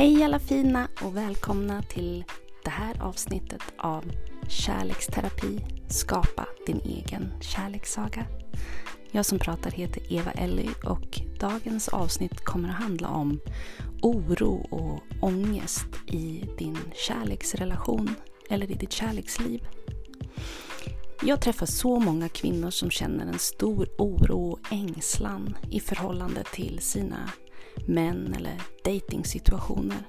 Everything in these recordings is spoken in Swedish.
Hej alla fina och välkomna till det här avsnittet av Kärleksterapi Skapa din egen kärlekssaga. Jag som pratar heter Eva Elly och dagens avsnitt kommer att handla om oro och ångest i din kärleksrelation eller i ditt kärleksliv. Jag träffar så många kvinnor som känner en stor oro och ängslan i förhållande till sina män eller dejtingsituationer.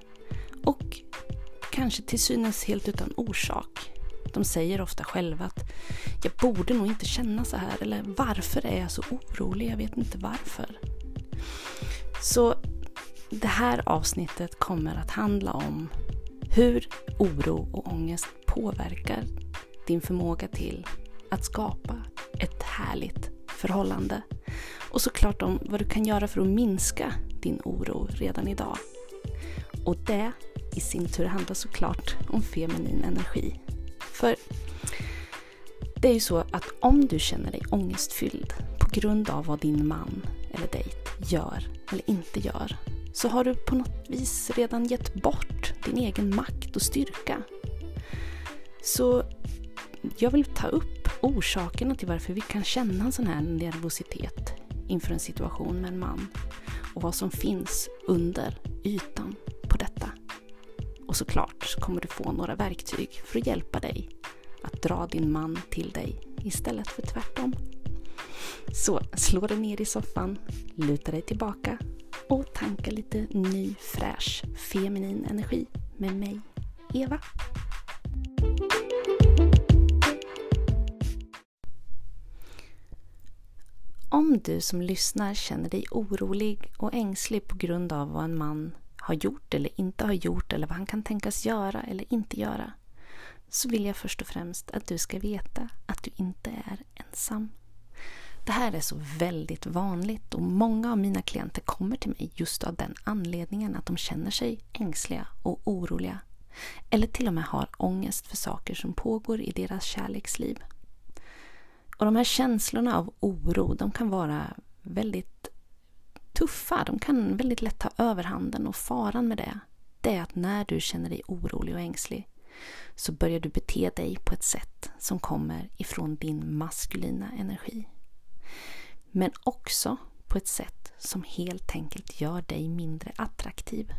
Och kanske till synes helt utan orsak. De säger ofta själva att jag borde nog inte känna så här eller varför är jag så orolig? Jag vet inte varför. Så det här avsnittet kommer att handla om hur oro och ångest påverkar din förmåga till att skapa ett härligt förhållande. Och såklart om vad du kan göra för att minska din oro redan idag. Och det i sin tur handlar såklart om feminin energi. För det är ju så att om du känner dig ångestfylld på grund av vad din man eller dejt gör eller inte gör så har du på något vis redan gett bort din egen makt och styrka. Så jag vill ta upp orsakerna till varför vi kan känna en sån här nervositet inför en situation med en man och vad som finns under ytan på detta. Och såklart kommer du få några verktyg för att hjälpa dig att dra din man till dig istället för tvärtom. Så slå dig ner i soffan, luta dig tillbaka och tanka lite ny fräsch feminin energi med mig, Eva. Om du som lyssnar känner dig orolig och ängslig på grund av vad en man har gjort eller inte har gjort eller vad han kan tänkas göra eller inte göra så vill jag först och främst att du ska veta att du inte är ensam. Det här är så väldigt vanligt och många av mina klienter kommer till mig just av den anledningen att de känner sig ängsliga och oroliga. Eller till och med har ångest för saker som pågår i deras kärleksliv. Och de här känslorna av oro, de kan vara väldigt tuffa. De kan väldigt lätt ta överhanden och faran med det, det är att när du känner dig orolig och ängslig så börjar du bete dig på ett sätt som kommer ifrån din maskulina energi. Men också på ett sätt som helt enkelt gör dig mindre attraktiv.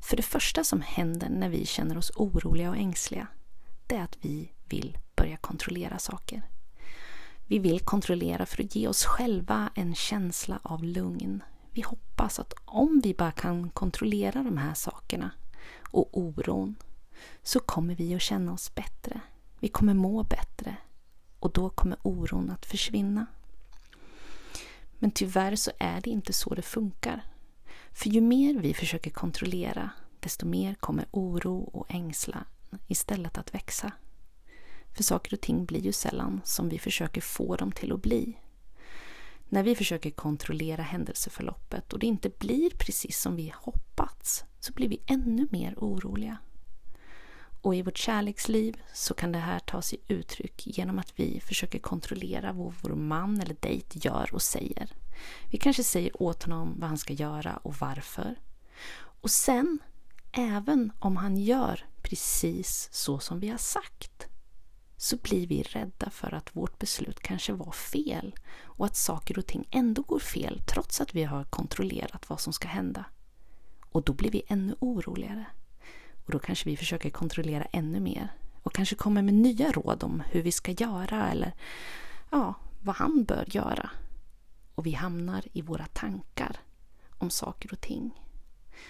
För det första som händer när vi känner oss oroliga och ängsliga, det är att vi vill börja kontrollera saker. Vi vill kontrollera för att ge oss själva en känsla av lugn. Vi hoppas att om vi bara kan kontrollera de här sakerna och oron så kommer vi att känna oss bättre. Vi kommer må bättre och då kommer oron att försvinna. Men tyvärr så är det inte så det funkar. För ju mer vi försöker kontrollera desto mer kommer oro och ängslan istället att växa. För saker och ting blir ju sällan som vi försöker få dem till att bli. När vi försöker kontrollera händelseförloppet och det inte blir precis som vi hoppats så blir vi ännu mer oroliga. Och i vårt kärleksliv så kan det här ta sig uttryck genom att vi försöker kontrollera vad vår man eller dejt gör och säger. Vi kanske säger åt honom vad han ska göra och varför. Och sen, även om han gör precis så som vi har sagt, så blir vi rädda för att vårt beslut kanske var fel och att saker och ting ändå går fel trots att vi har kontrollerat vad som ska hända. Och då blir vi ännu oroligare. Och då kanske vi försöker kontrollera ännu mer och kanske kommer med nya råd om hur vi ska göra eller ja, vad han bör göra. Och vi hamnar i våra tankar om saker och ting.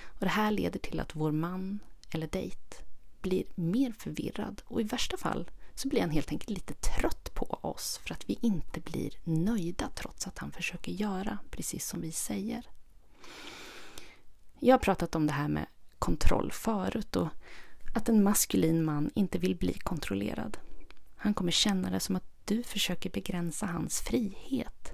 Och Det här leder till att vår man eller dejt blir mer förvirrad och i värsta fall så blir han helt enkelt lite trött på oss för att vi inte blir nöjda trots att han försöker göra precis som vi säger. Jag har pratat om det här med kontroll förut och att en maskulin man inte vill bli kontrollerad. Han kommer känna det som att du försöker begränsa hans frihet.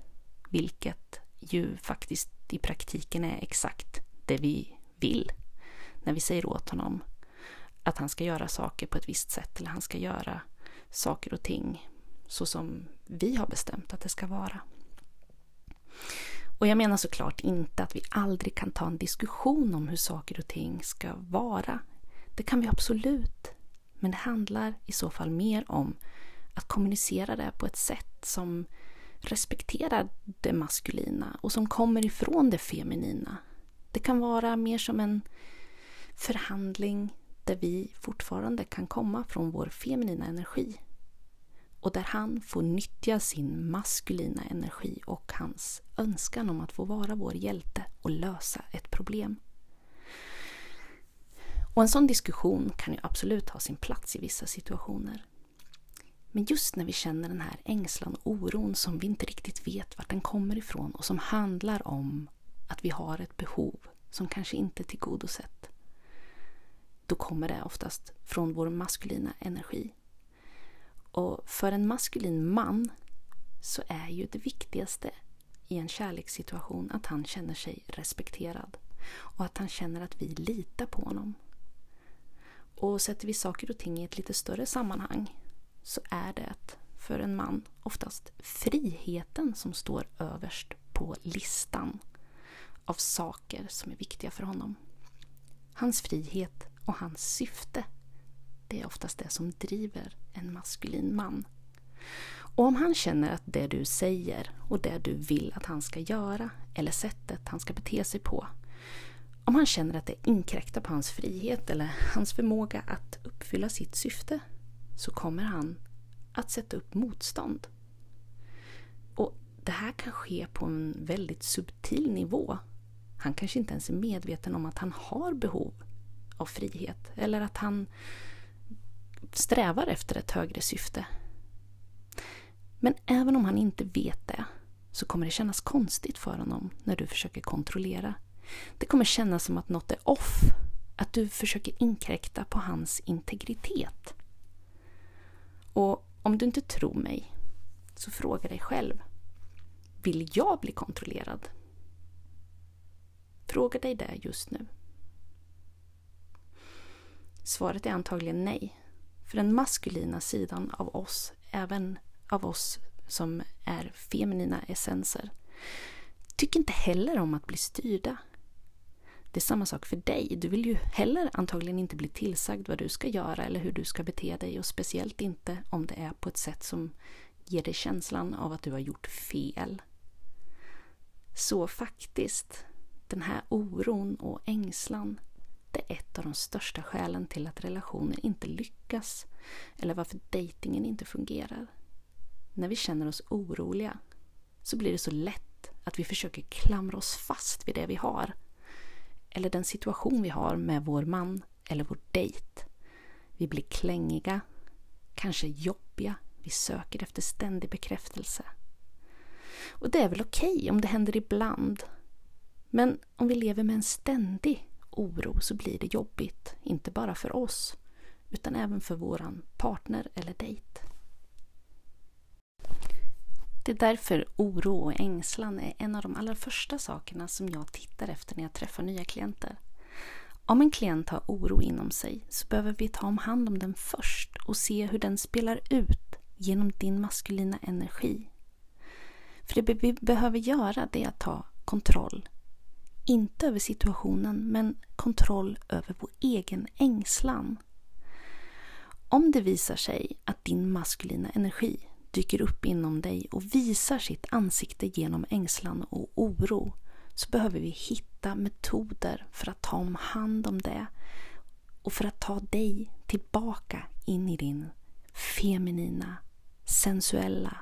Vilket ju faktiskt i praktiken är exakt det vi vill. När vi säger åt honom att han ska göra saker på ett visst sätt eller han ska göra saker och ting så som vi har bestämt att det ska vara. Och jag menar såklart inte att vi aldrig kan ta en diskussion om hur saker och ting ska vara. Det kan vi absolut. Men det handlar i så fall mer om att kommunicera det på ett sätt som respekterar det maskulina och som kommer ifrån det feminina. Det kan vara mer som en förhandling där vi fortfarande kan komma från vår feminina energi och där han får nyttja sin maskulina energi och hans önskan om att få vara vår hjälte och lösa ett problem. Och en sån diskussion kan ju absolut ha sin plats i vissa situationer. Men just när vi känner den här ängslan och oron som vi inte riktigt vet vart den kommer ifrån och som handlar om att vi har ett behov som kanske inte är tillgodosett. Då kommer det oftast från vår maskulina energi. Och för en maskulin man så är ju det viktigaste i en kärlekssituation att han känner sig respekterad och att han känner att vi litar på honom. Och sätter vi saker och ting i ett lite större sammanhang så är det för en man oftast friheten som står överst på listan av saker som är viktiga för honom. Hans frihet och hans syfte det är oftast det som driver en maskulin man. Och om han känner att det du säger och det du vill att han ska göra eller sättet han ska bete sig på om han känner att det inkräktar på hans frihet eller hans förmåga att uppfylla sitt syfte så kommer han att sätta upp motstånd. Och Det här kan ske på en väldigt subtil nivå. Han kanske inte ens är medveten om att han har behov av frihet eller att han strävar efter ett högre syfte. Men även om han inte vet det så kommer det kännas konstigt för honom när du försöker kontrollera. Det kommer kännas som att något är off, att du försöker inkräkta på hans integritet. Och om du inte tror mig, så fråga dig själv. Vill jag bli kontrollerad? Fråga dig det just nu. Svaret är antagligen nej. För den maskulina sidan av oss, även av oss som är feminina essenser, tycker inte heller om att bli styrda. Det är samma sak för dig. Du vill ju heller antagligen inte bli tillsagd vad du ska göra eller hur du ska bete dig och speciellt inte om det är på ett sätt som ger dig känslan av att du har gjort fel. Så faktiskt, den här oron och ängslan det är ett av de största skälen till att relationer inte lyckas eller varför dejtingen inte fungerar. När vi känner oss oroliga så blir det så lätt att vi försöker klamra oss fast vid det vi har. Eller den situation vi har med vår man eller vår dejt. Vi blir klängiga, kanske jobbiga, vi söker efter ständig bekräftelse. Och det är väl okej okay om det händer ibland. Men om vi lever med en ständig oro så blir det jobbigt. Inte bara för oss utan även för våran partner eller dejt. Det är därför oro och ängslan är en av de allra första sakerna som jag tittar efter när jag träffar nya klienter. Om en klient har oro inom sig så behöver vi ta om hand om den först och se hur den spelar ut genom din maskulina energi. För det vi behöver göra det är att ta kontroll inte över situationen, men kontroll över vår egen ängslan. Om det visar sig att din maskulina energi dyker upp inom dig och visar sitt ansikte genom ängslan och oro så behöver vi hitta metoder för att ta om hand om det och för att ta dig tillbaka in i din feminina, sensuella,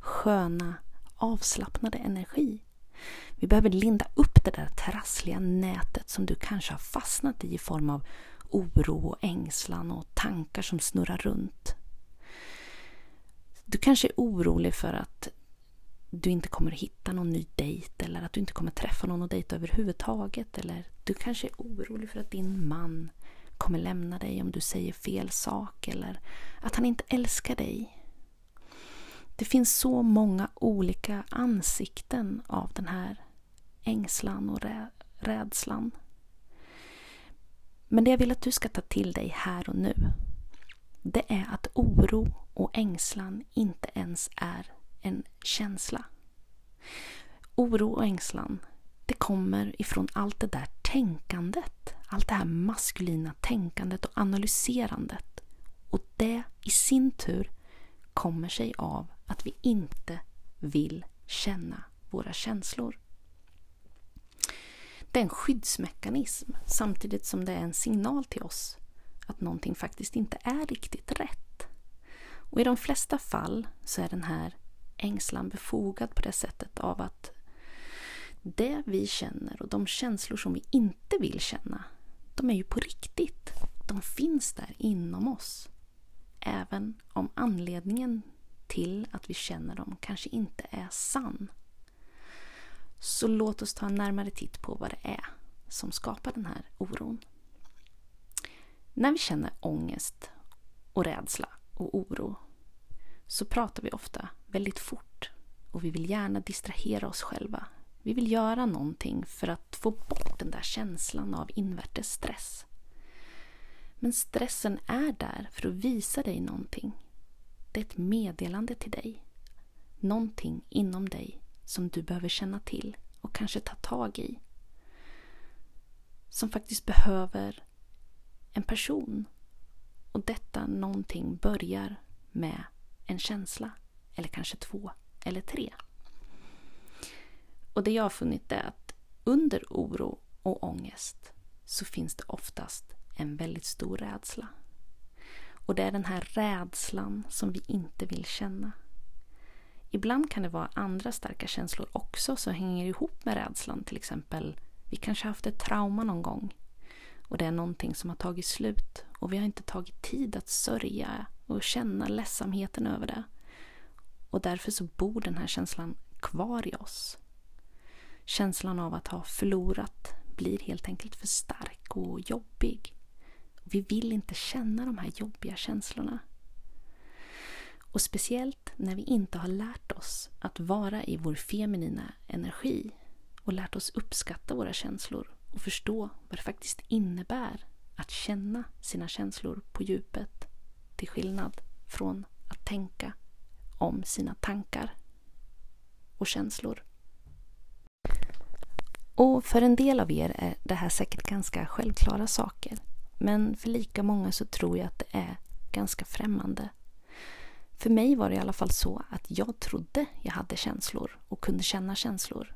sköna, avslappnade energi. Vi behöver linda upp det där trassliga nätet som du kanske har fastnat i i form av oro och ängslan och tankar som snurrar runt. Du kanske är orolig för att du inte kommer att hitta någon ny dejt eller att du inte kommer träffa någon att dejta överhuvudtaget. Eller du kanske är orolig för att din man kommer lämna dig om du säger fel sak eller att han inte älskar dig. Det finns så många olika ansikten av den här ängslan och rädslan. Men det jag vill att du ska ta till dig här och nu det är att oro och ängslan inte ens är en känsla. oro och ängslan, det kommer ifrån allt det där tänkandet. Allt det här maskulina tänkandet och analyserandet. Och det i sin tur kommer sig av att vi inte vill känna våra känslor. Det är en skyddsmekanism samtidigt som det är en signal till oss att någonting faktiskt inte är riktigt rätt. Och i de flesta fall så är den här ängslan befogad på det sättet av att det vi känner och de känslor som vi inte vill känna, de är ju på riktigt. De finns där inom oss. Även om anledningen till att vi känner dem kanske inte är sann. Så låt oss ta en närmare titt på vad det är som skapar den här oron. När vi känner ångest och rädsla och oro så pratar vi ofta väldigt fort och vi vill gärna distrahera oss själva. Vi vill göra någonting för att få bort den där känslan av invärtes stress. Men stressen är där för att visa dig någonting. Det är ett meddelande till dig. Någonting inom dig som du behöver känna till och kanske ta tag i. Som faktiskt behöver en person. Och detta någonting börjar med en känsla. Eller kanske två eller tre. Och det jag har funnit är att under oro och ångest så finns det oftast en väldigt stor rädsla. Och det är den här rädslan som vi inte vill känna. Ibland kan det vara andra starka känslor också som hänger ihop med rädslan. Till exempel, vi kanske haft ett trauma någon gång och det är någonting som har tagit slut och vi har inte tagit tid att sörja och känna ledsamheten över det. Och därför så bor den här känslan kvar i oss. Känslan av att ha förlorat blir helt enkelt för stark och jobbig. Vi vill inte känna de här jobbiga känslorna. Och speciellt när vi inte har lärt oss att vara i vår feminina energi och lärt oss uppskatta våra känslor och förstå vad det faktiskt innebär att känna sina känslor på djupet till skillnad från att tänka om sina tankar och känslor. Och för en del av er är det här säkert ganska självklara saker. Men för lika många så tror jag att det är ganska främmande. För mig var det i alla fall så att jag trodde jag hade känslor och kunde känna känslor.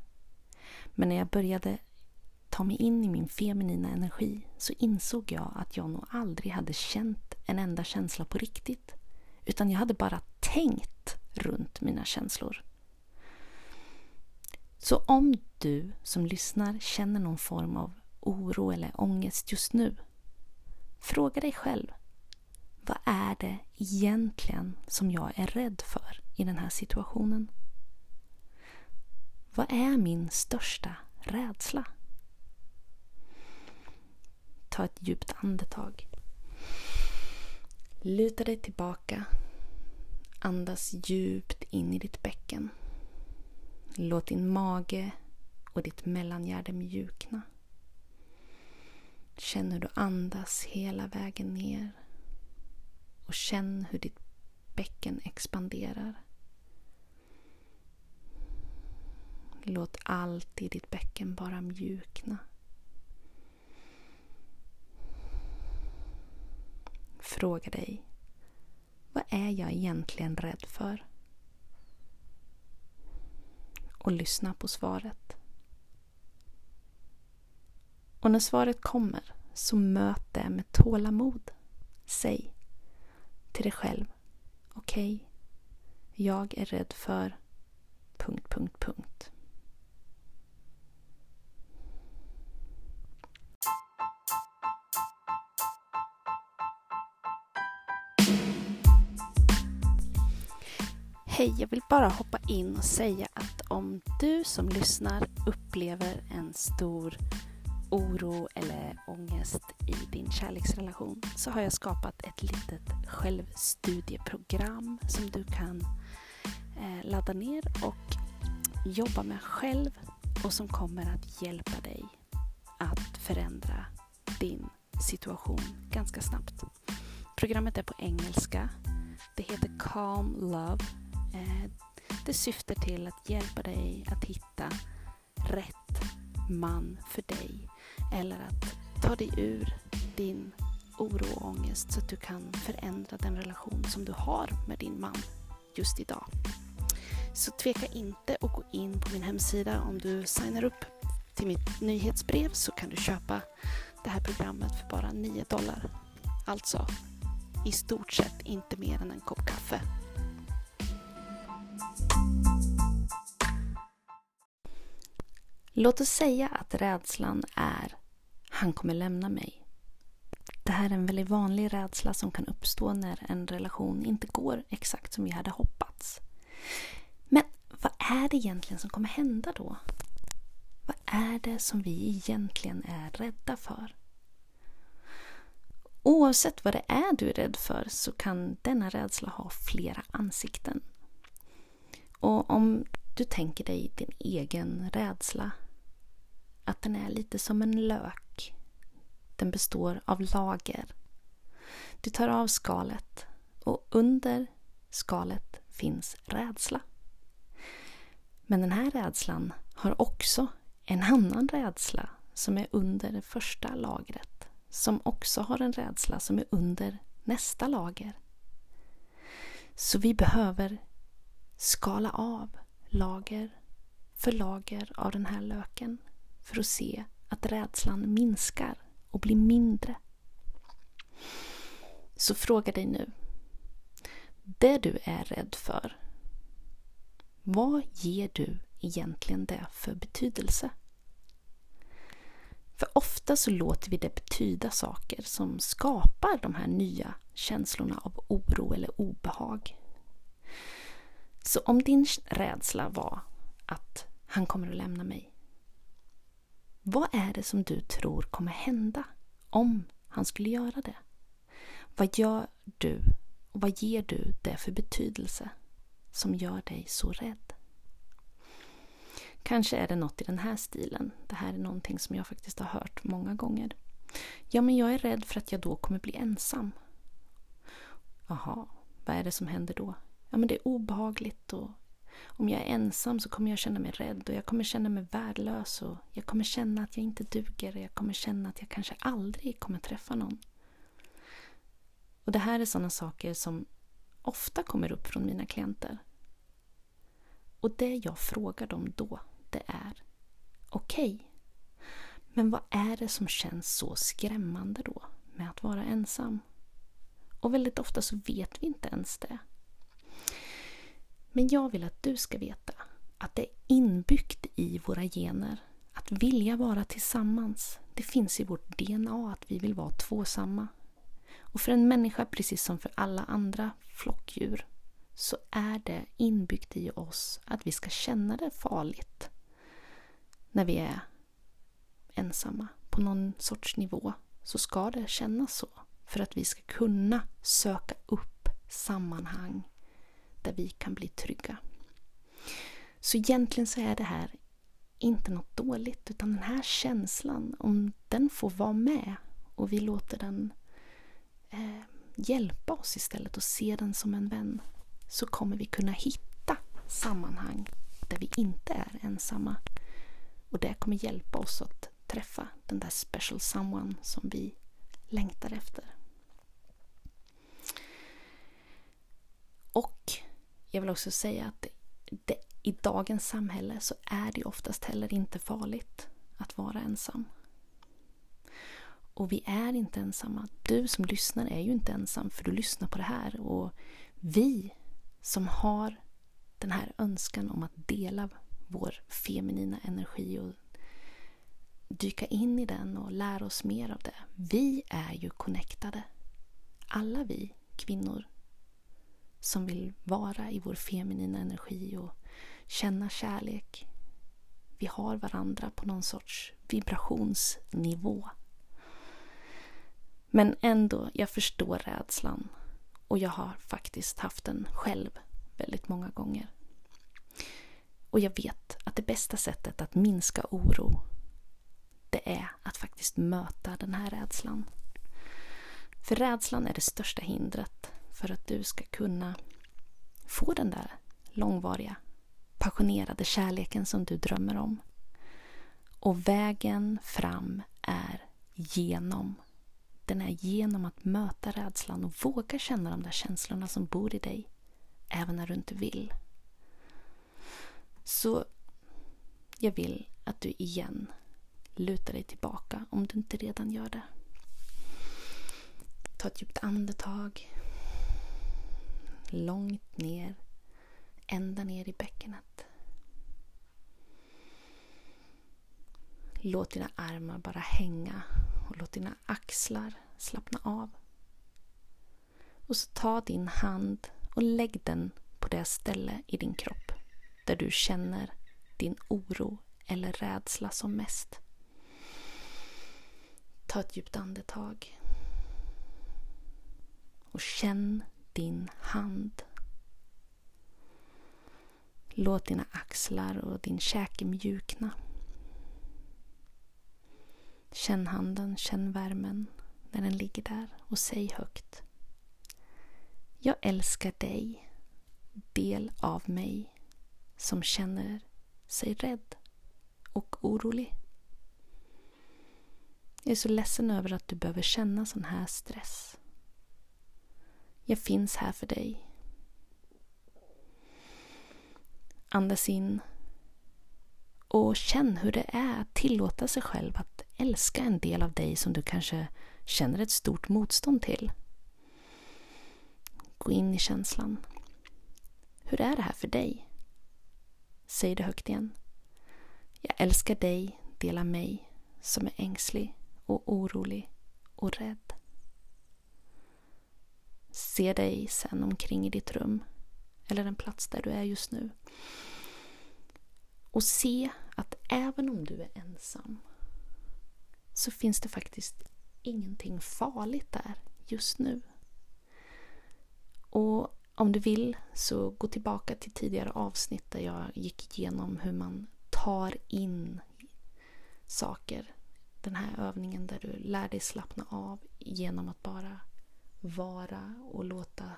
Men när jag började ta mig in i min feminina energi så insåg jag att jag nog aldrig hade känt en enda känsla på riktigt. Utan jag hade bara tänkt runt mina känslor. Så om du som lyssnar känner någon form av oro eller ångest just nu. Fråga dig själv. Vad är det egentligen som jag är rädd för i den här situationen? Vad är min största rädsla? Ta ett djupt andetag. Luta dig tillbaka. Andas djupt in i ditt bäcken. Låt din mage och ditt mellangärde mjukna. Känn hur du andas hela vägen ner. Och känn hur ditt bäcken expanderar. Låt allt i ditt bäcken bara mjukna. Fråga dig, vad är jag egentligen rädd för? Och lyssna på svaret. Och när svaret kommer, så möt det med tålamod. Säg till dig själv, okej, okay, jag är rädd för... punkt, punkt, punkt. Hej, jag vill bara hoppa in och säga att om du som lyssnar upplever en stor oro eller ångest i din kärleksrelation så har jag skapat ett litet självstudieprogram som du kan eh, ladda ner och jobba med själv och som kommer att hjälpa dig att förändra din situation ganska snabbt. Programmet är på engelska. Det heter Calm Love eh, Det syftar till att hjälpa dig att hitta rätt man för dig eller att ta dig ur din oro och ångest så att du kan förändra den relation som du har med din man just idag. Så tveka inte att gå in på min hemsida. Om du signar upp till mitt nyhetsbrev så kan du köpa det här programmet för bara 9 dollar. Alltså i stort sett inte mer än en kopp kaffe. Låt oss säga att rädslan är han kommer lämna mig. Det här är en väldigt vanlig rädsla som kan uppstå när en relation inte går exakt som vi hade hoppats. Men vad är det egentligen som kommer hända då? Vad är det som vi egentligen är rädda för? Oavsett vad det är du är rädd för så kan denna rädsla ha flera ansikten. Och om du tänker dig din egen rädsla, att den är lite som en lök. Den består av lager. Du tar av skalet och under skalet finns rädsla. Men den här rädslan har också en annan rädsla som är under det första lagret. Som också har en rädsla som är under nästa lager. Så vi behöver skala av lager för lager av den här löken för att se att rädslan minskar och blir mindre. Så fråga dig nu. Det du är rädd för, vad ger du egentligen det för betydelse? För ofta så låter vi det betyda saker som skapar de här nya känslorna av oro eller obehag. Så om din rädsla var att han kommer att lämna mig. Vad är det som du tror kommer hända om han skulle göra det? Vad gör du och vad ger du det för betydelse som gör dig så rädd? Kanske är det något i den här stilen. Det här är någonting som jag faktiskt har hört många gånger. Ja, men jag är rädd för att jag då kommer bli ensam. Jaha, vad är det som händer då? Ja, men det är obehagligt och om jag är ensam så kommer jag känna mig rädd och jag kommer känna mig värdelös och jag kommer känna att jag inte duger och jag kommer känna att jag kanske aldrig kommer träffa någon. Och det här är sådana saker som ofta kommer upp från mina klienter. Och det jag frågar dem då, det är okej, okay, men vad är det som känns så skrämmande då med att vara ensam? Och väldigt ofta så vet vi inte ens det. Men jag vill att du ska veta att det är inbyggt i våra gener att vilja vara tillsammans. Det finns i vårt DNA att vi vill vara tvåsamma. Och för en människa, precis som för alla andra flockdjur, så är det inbyggt i oss att vi ska känna det farligt när vi är ensamma. På någon sorts nivå så ska det kännas så. För att vi ska kunna söka upp sammanhang där vi kan bli trygga. Så egentligen så är det här inte något dåligt utan den här känslan, om den får vara med och vi låter den eh, hjälpa oss istället och se den som en vän så kommer vi kunna hitta sammanhang där vi inte är ensamma. Och det kommer hjälpa oss att träffa den där special someone som vi längtar efter. Och jag vill också säga att det, i dagens samhälle så är det oftast heller inte farligt att vara ensam. Och vi är inte ensamma. Du som lyssnar är ju inte ensam för du lyssnar på det här. Och vi som har den här önskan om att dela vår feminina energi och dyka in i den och lära oss mer av det. Vi är ju connectade. Alla vi kvinnor som vill vara i vår feminina energi och känna kärlek. Vi har varandra på någon sorts vibrationsnivå. Men ändå, jag förstår rädslan och jag har faktiskt haft den själv väldigt många gånger. Och jag vet att det bästa sättet att minska oro det är att faktiskt möta den här rädslan. För rädslan är det största hindret för att du ska kunna få den där långvariga passionerade kärleken som du drömmer om. Och vägen fram är genom. Den är genom att möta rädslan och våga känna de där känslorna som bor i dig, även när du inte vill. Så jag vill att du igen lutar dig tillbaka om du inte redan gör det. Ta ett djupt andetag. Långt ner. Ända ner i bäckenet. Låt dina armar bara hänga och låt dina axlar slappna av. Och så ta din hand och lägg den på det ställe i din kropp där du känner din oro eller rädsla som mest. Ta ett djupt andetag. Och känn din hand. Låt dina axlar och din käke mjukna. Känn handen, känn värmen när den ligger där och säg högt. Jag älskar dig, del av mig som känner sig rädd och orolig. Jag är så ledsen över att du behöver känna sån här stress. Jag finns här för dig. Andas in och känn hur det är att tillåta sig själv att älska en del av dig som du kanske känner ett stort motstånd till. Gå in i känslan. Hur är det här för dig? Säg det högt igen. Jag älskar dig, dela mig, som är ängslig och orolig och rädd. Se dig sen omkring i ditt rum eller den plats där du är just nu. Och se att även om du är ensam så finns det faktiskt ingenting farligt där just nu. Och om du vill så gå tillbaka till tidigare avsnitt där jag gick igenom hur man tar in saker. Den här övningen där du lär dig slappna av genom att bara vara och låta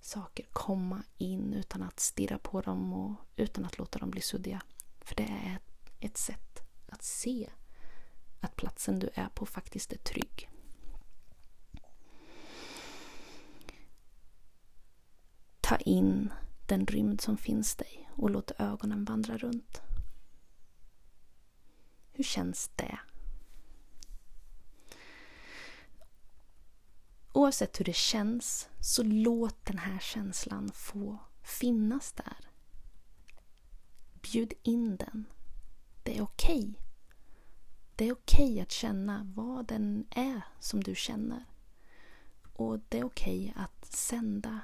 saker komma in utan att stirra på dem och utan att låta dem bli suddiga. För det är ett sätt att se att platsen du är på faktiskt är trygg. Ta in den rymd som finns dig och låt ögonen vandra runt. Hur känns det? Oavsett hur det känns, så låt den här känslan få finnas där. Bjud in den. Det är okej. Okay. Det är okej okay att känna vad den är som du känner. Och det är okej okay att sända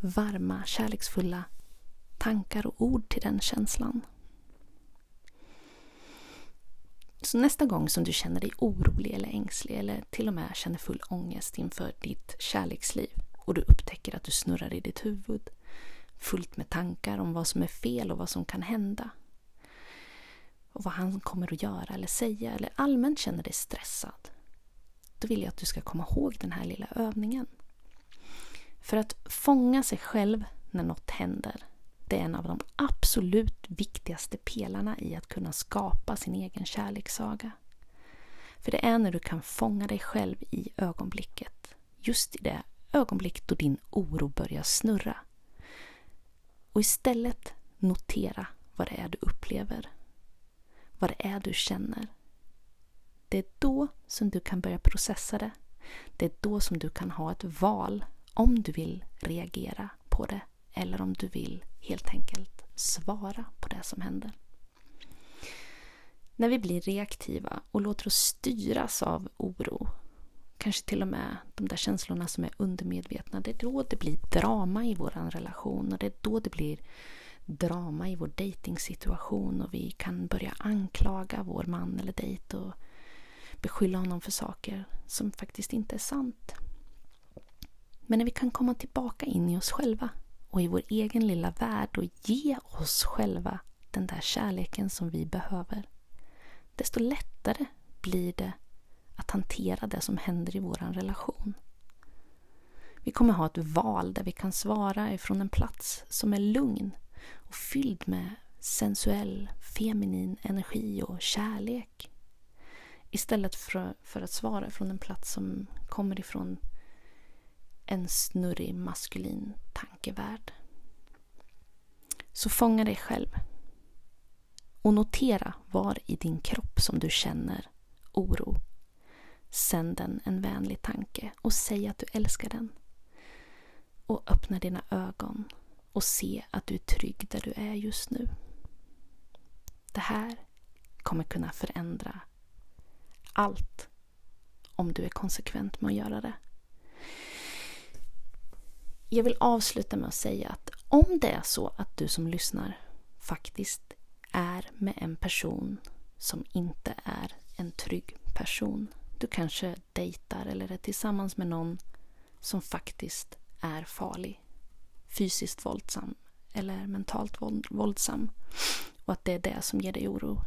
varma, kärleksfulla tankar och ord till den känslan. Så nästa gång som du känner dig orolig eller ängslig eller till och med känner full ångest inför ditt kärleksliv och du upptäcker att du snurrar i ditt huvud fullt med tankar om vad som är fel och vad som kan hända och vad han kommer att göra eller säga eller allmänt känner dig stressad då vill jag att du ska komma ihåg den här lilla övningen. För att fånga sig själv när något händer det är en av de absolut viktigaste pelarna i att kunna skapa sin egen kärlekssaga. För det är när du kan fånga dig själv i ögonblicket. Just i det ögonblick då din oro börjar snurra. Och istället notera vad det är du upplever. Vad det är du känner. Det är då som du kan börja processa det. Det är då som du kan ha ett val om du vill reagera på det eller om du vill helt enkelt svara på det som händer. När vi blir reaktiva och låter oss styras av oro, kanske till och med de där känslorna som är undermedvetna, det är då det blir drama i vår relation och det är då det blir drama i vår dejtingsituation och vi kan börja anklaga vår man eller dejt och beskylla honom för saker som faktiskt inte är sant. Men när vi kan komma tillbaka in i oss själva och i vår egen lilla värld och ge oss själva den där kärleken som vi behöver, desto lättare blir det att hantera det som händer i vår relation. Vi kommer ha ett val där vi kan svara ifrån en plats som är lugn och fylld med sensuell, feminin energi och kärlek. Istället för, för att svara från en plats som kommer ifrån en snurrig maskulin tankevärld. Så fånga dig själv. Och notera var i din kropp som du känner oro. Sänd den en vänlig tanke och säg att du älskar den. Och öppna dina ögon och se att du är trygg där du är just nu. Det här kommer kunna förändra allt om du är konsekvent med att göra det. Jag vill avsluta med att säga att om det är så att du som lyssnar faktiskt är med en person som inte är en trygg person. Du kanske dejtar eller är tillsammans med någon som faktiskt är farlig. Fysiskt våldsam eller mentalt våldsam. Och att det är det som ger dig oro.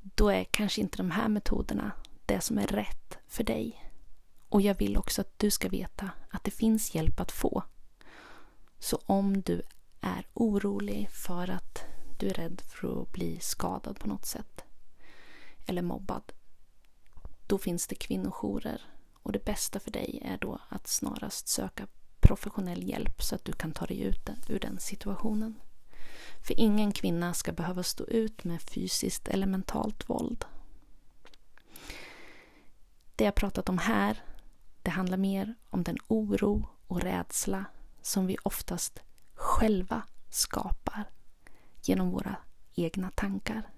Då är kanske inte de här metoderna det som är rätt för dig. Och jag vill också att du ska veta att det finns hjälp att få. Så om du är orolig för att du är rädd för att bli skadad på något sätt eller mobbad, då finns det kvinnojourer och det bästa för dig är då att snarast söka professionell hjälp så att du kan ta dig ut ur den situationen. För ingen kvinna ska behöva stå ut med fysiskt eller mentalt våld. Det jag pratat om här det handlar mer om den oro och rädsla som vi oftast själva skapar genom våra egna tankar.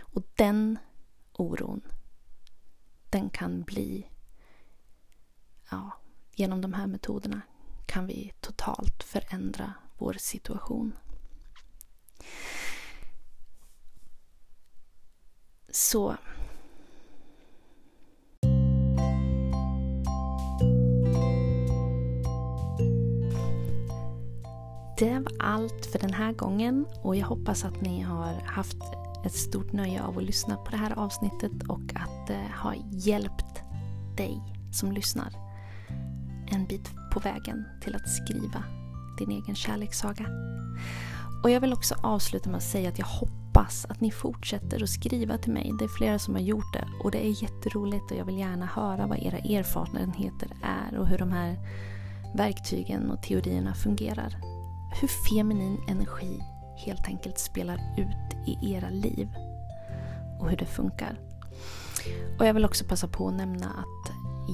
Och den oron, den kan bli... Ja, genom de här metoderna kan vi totalt förändra vår situation. Så Det var allt för den här gången och jag hoppas att ni har haft ett stort nöje av att lyssna på det här avsnittet och att eh, det har hjälpt dig som lyssnar en bit på vägen till att skriva din egen kärlekssaga. Och jag vill också avsluta med att säga att jag hoppas att ni fortsätter att skriva till mig. Det är flera som har gjort det och det är jätteroligt och jag vill gärna höra vad era erfarenheter är och hur de här verktygen och teorierna fungerar hur feminin energi helt enkelt spelar ut i era liv och hur det funkar. Och jag vill också passa på att nämna att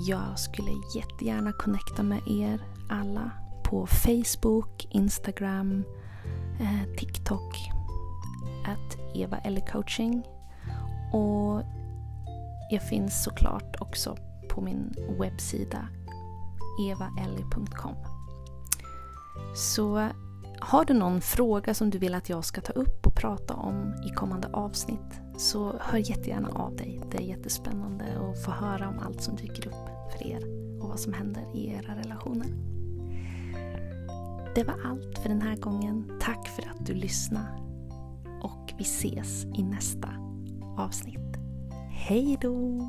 jag skulle jättegärna connecta med er alla på Facebook, Instagram, eh, TikTok, att Eva Eller Coaching. Och jag finns såklart också på min webbsida evaelli.com. Så har du någon fråga som du vill att jag ska ta upp och prata om i kommande avsnitt så hör jättegärna av dig. Det är jättespännande att få höra om allt som dyker upp för er och vad som händer i era relationer. Det var allt för den här gången. Tack för att du lyssnade och vi ses i nästa avsnitt. Hej då!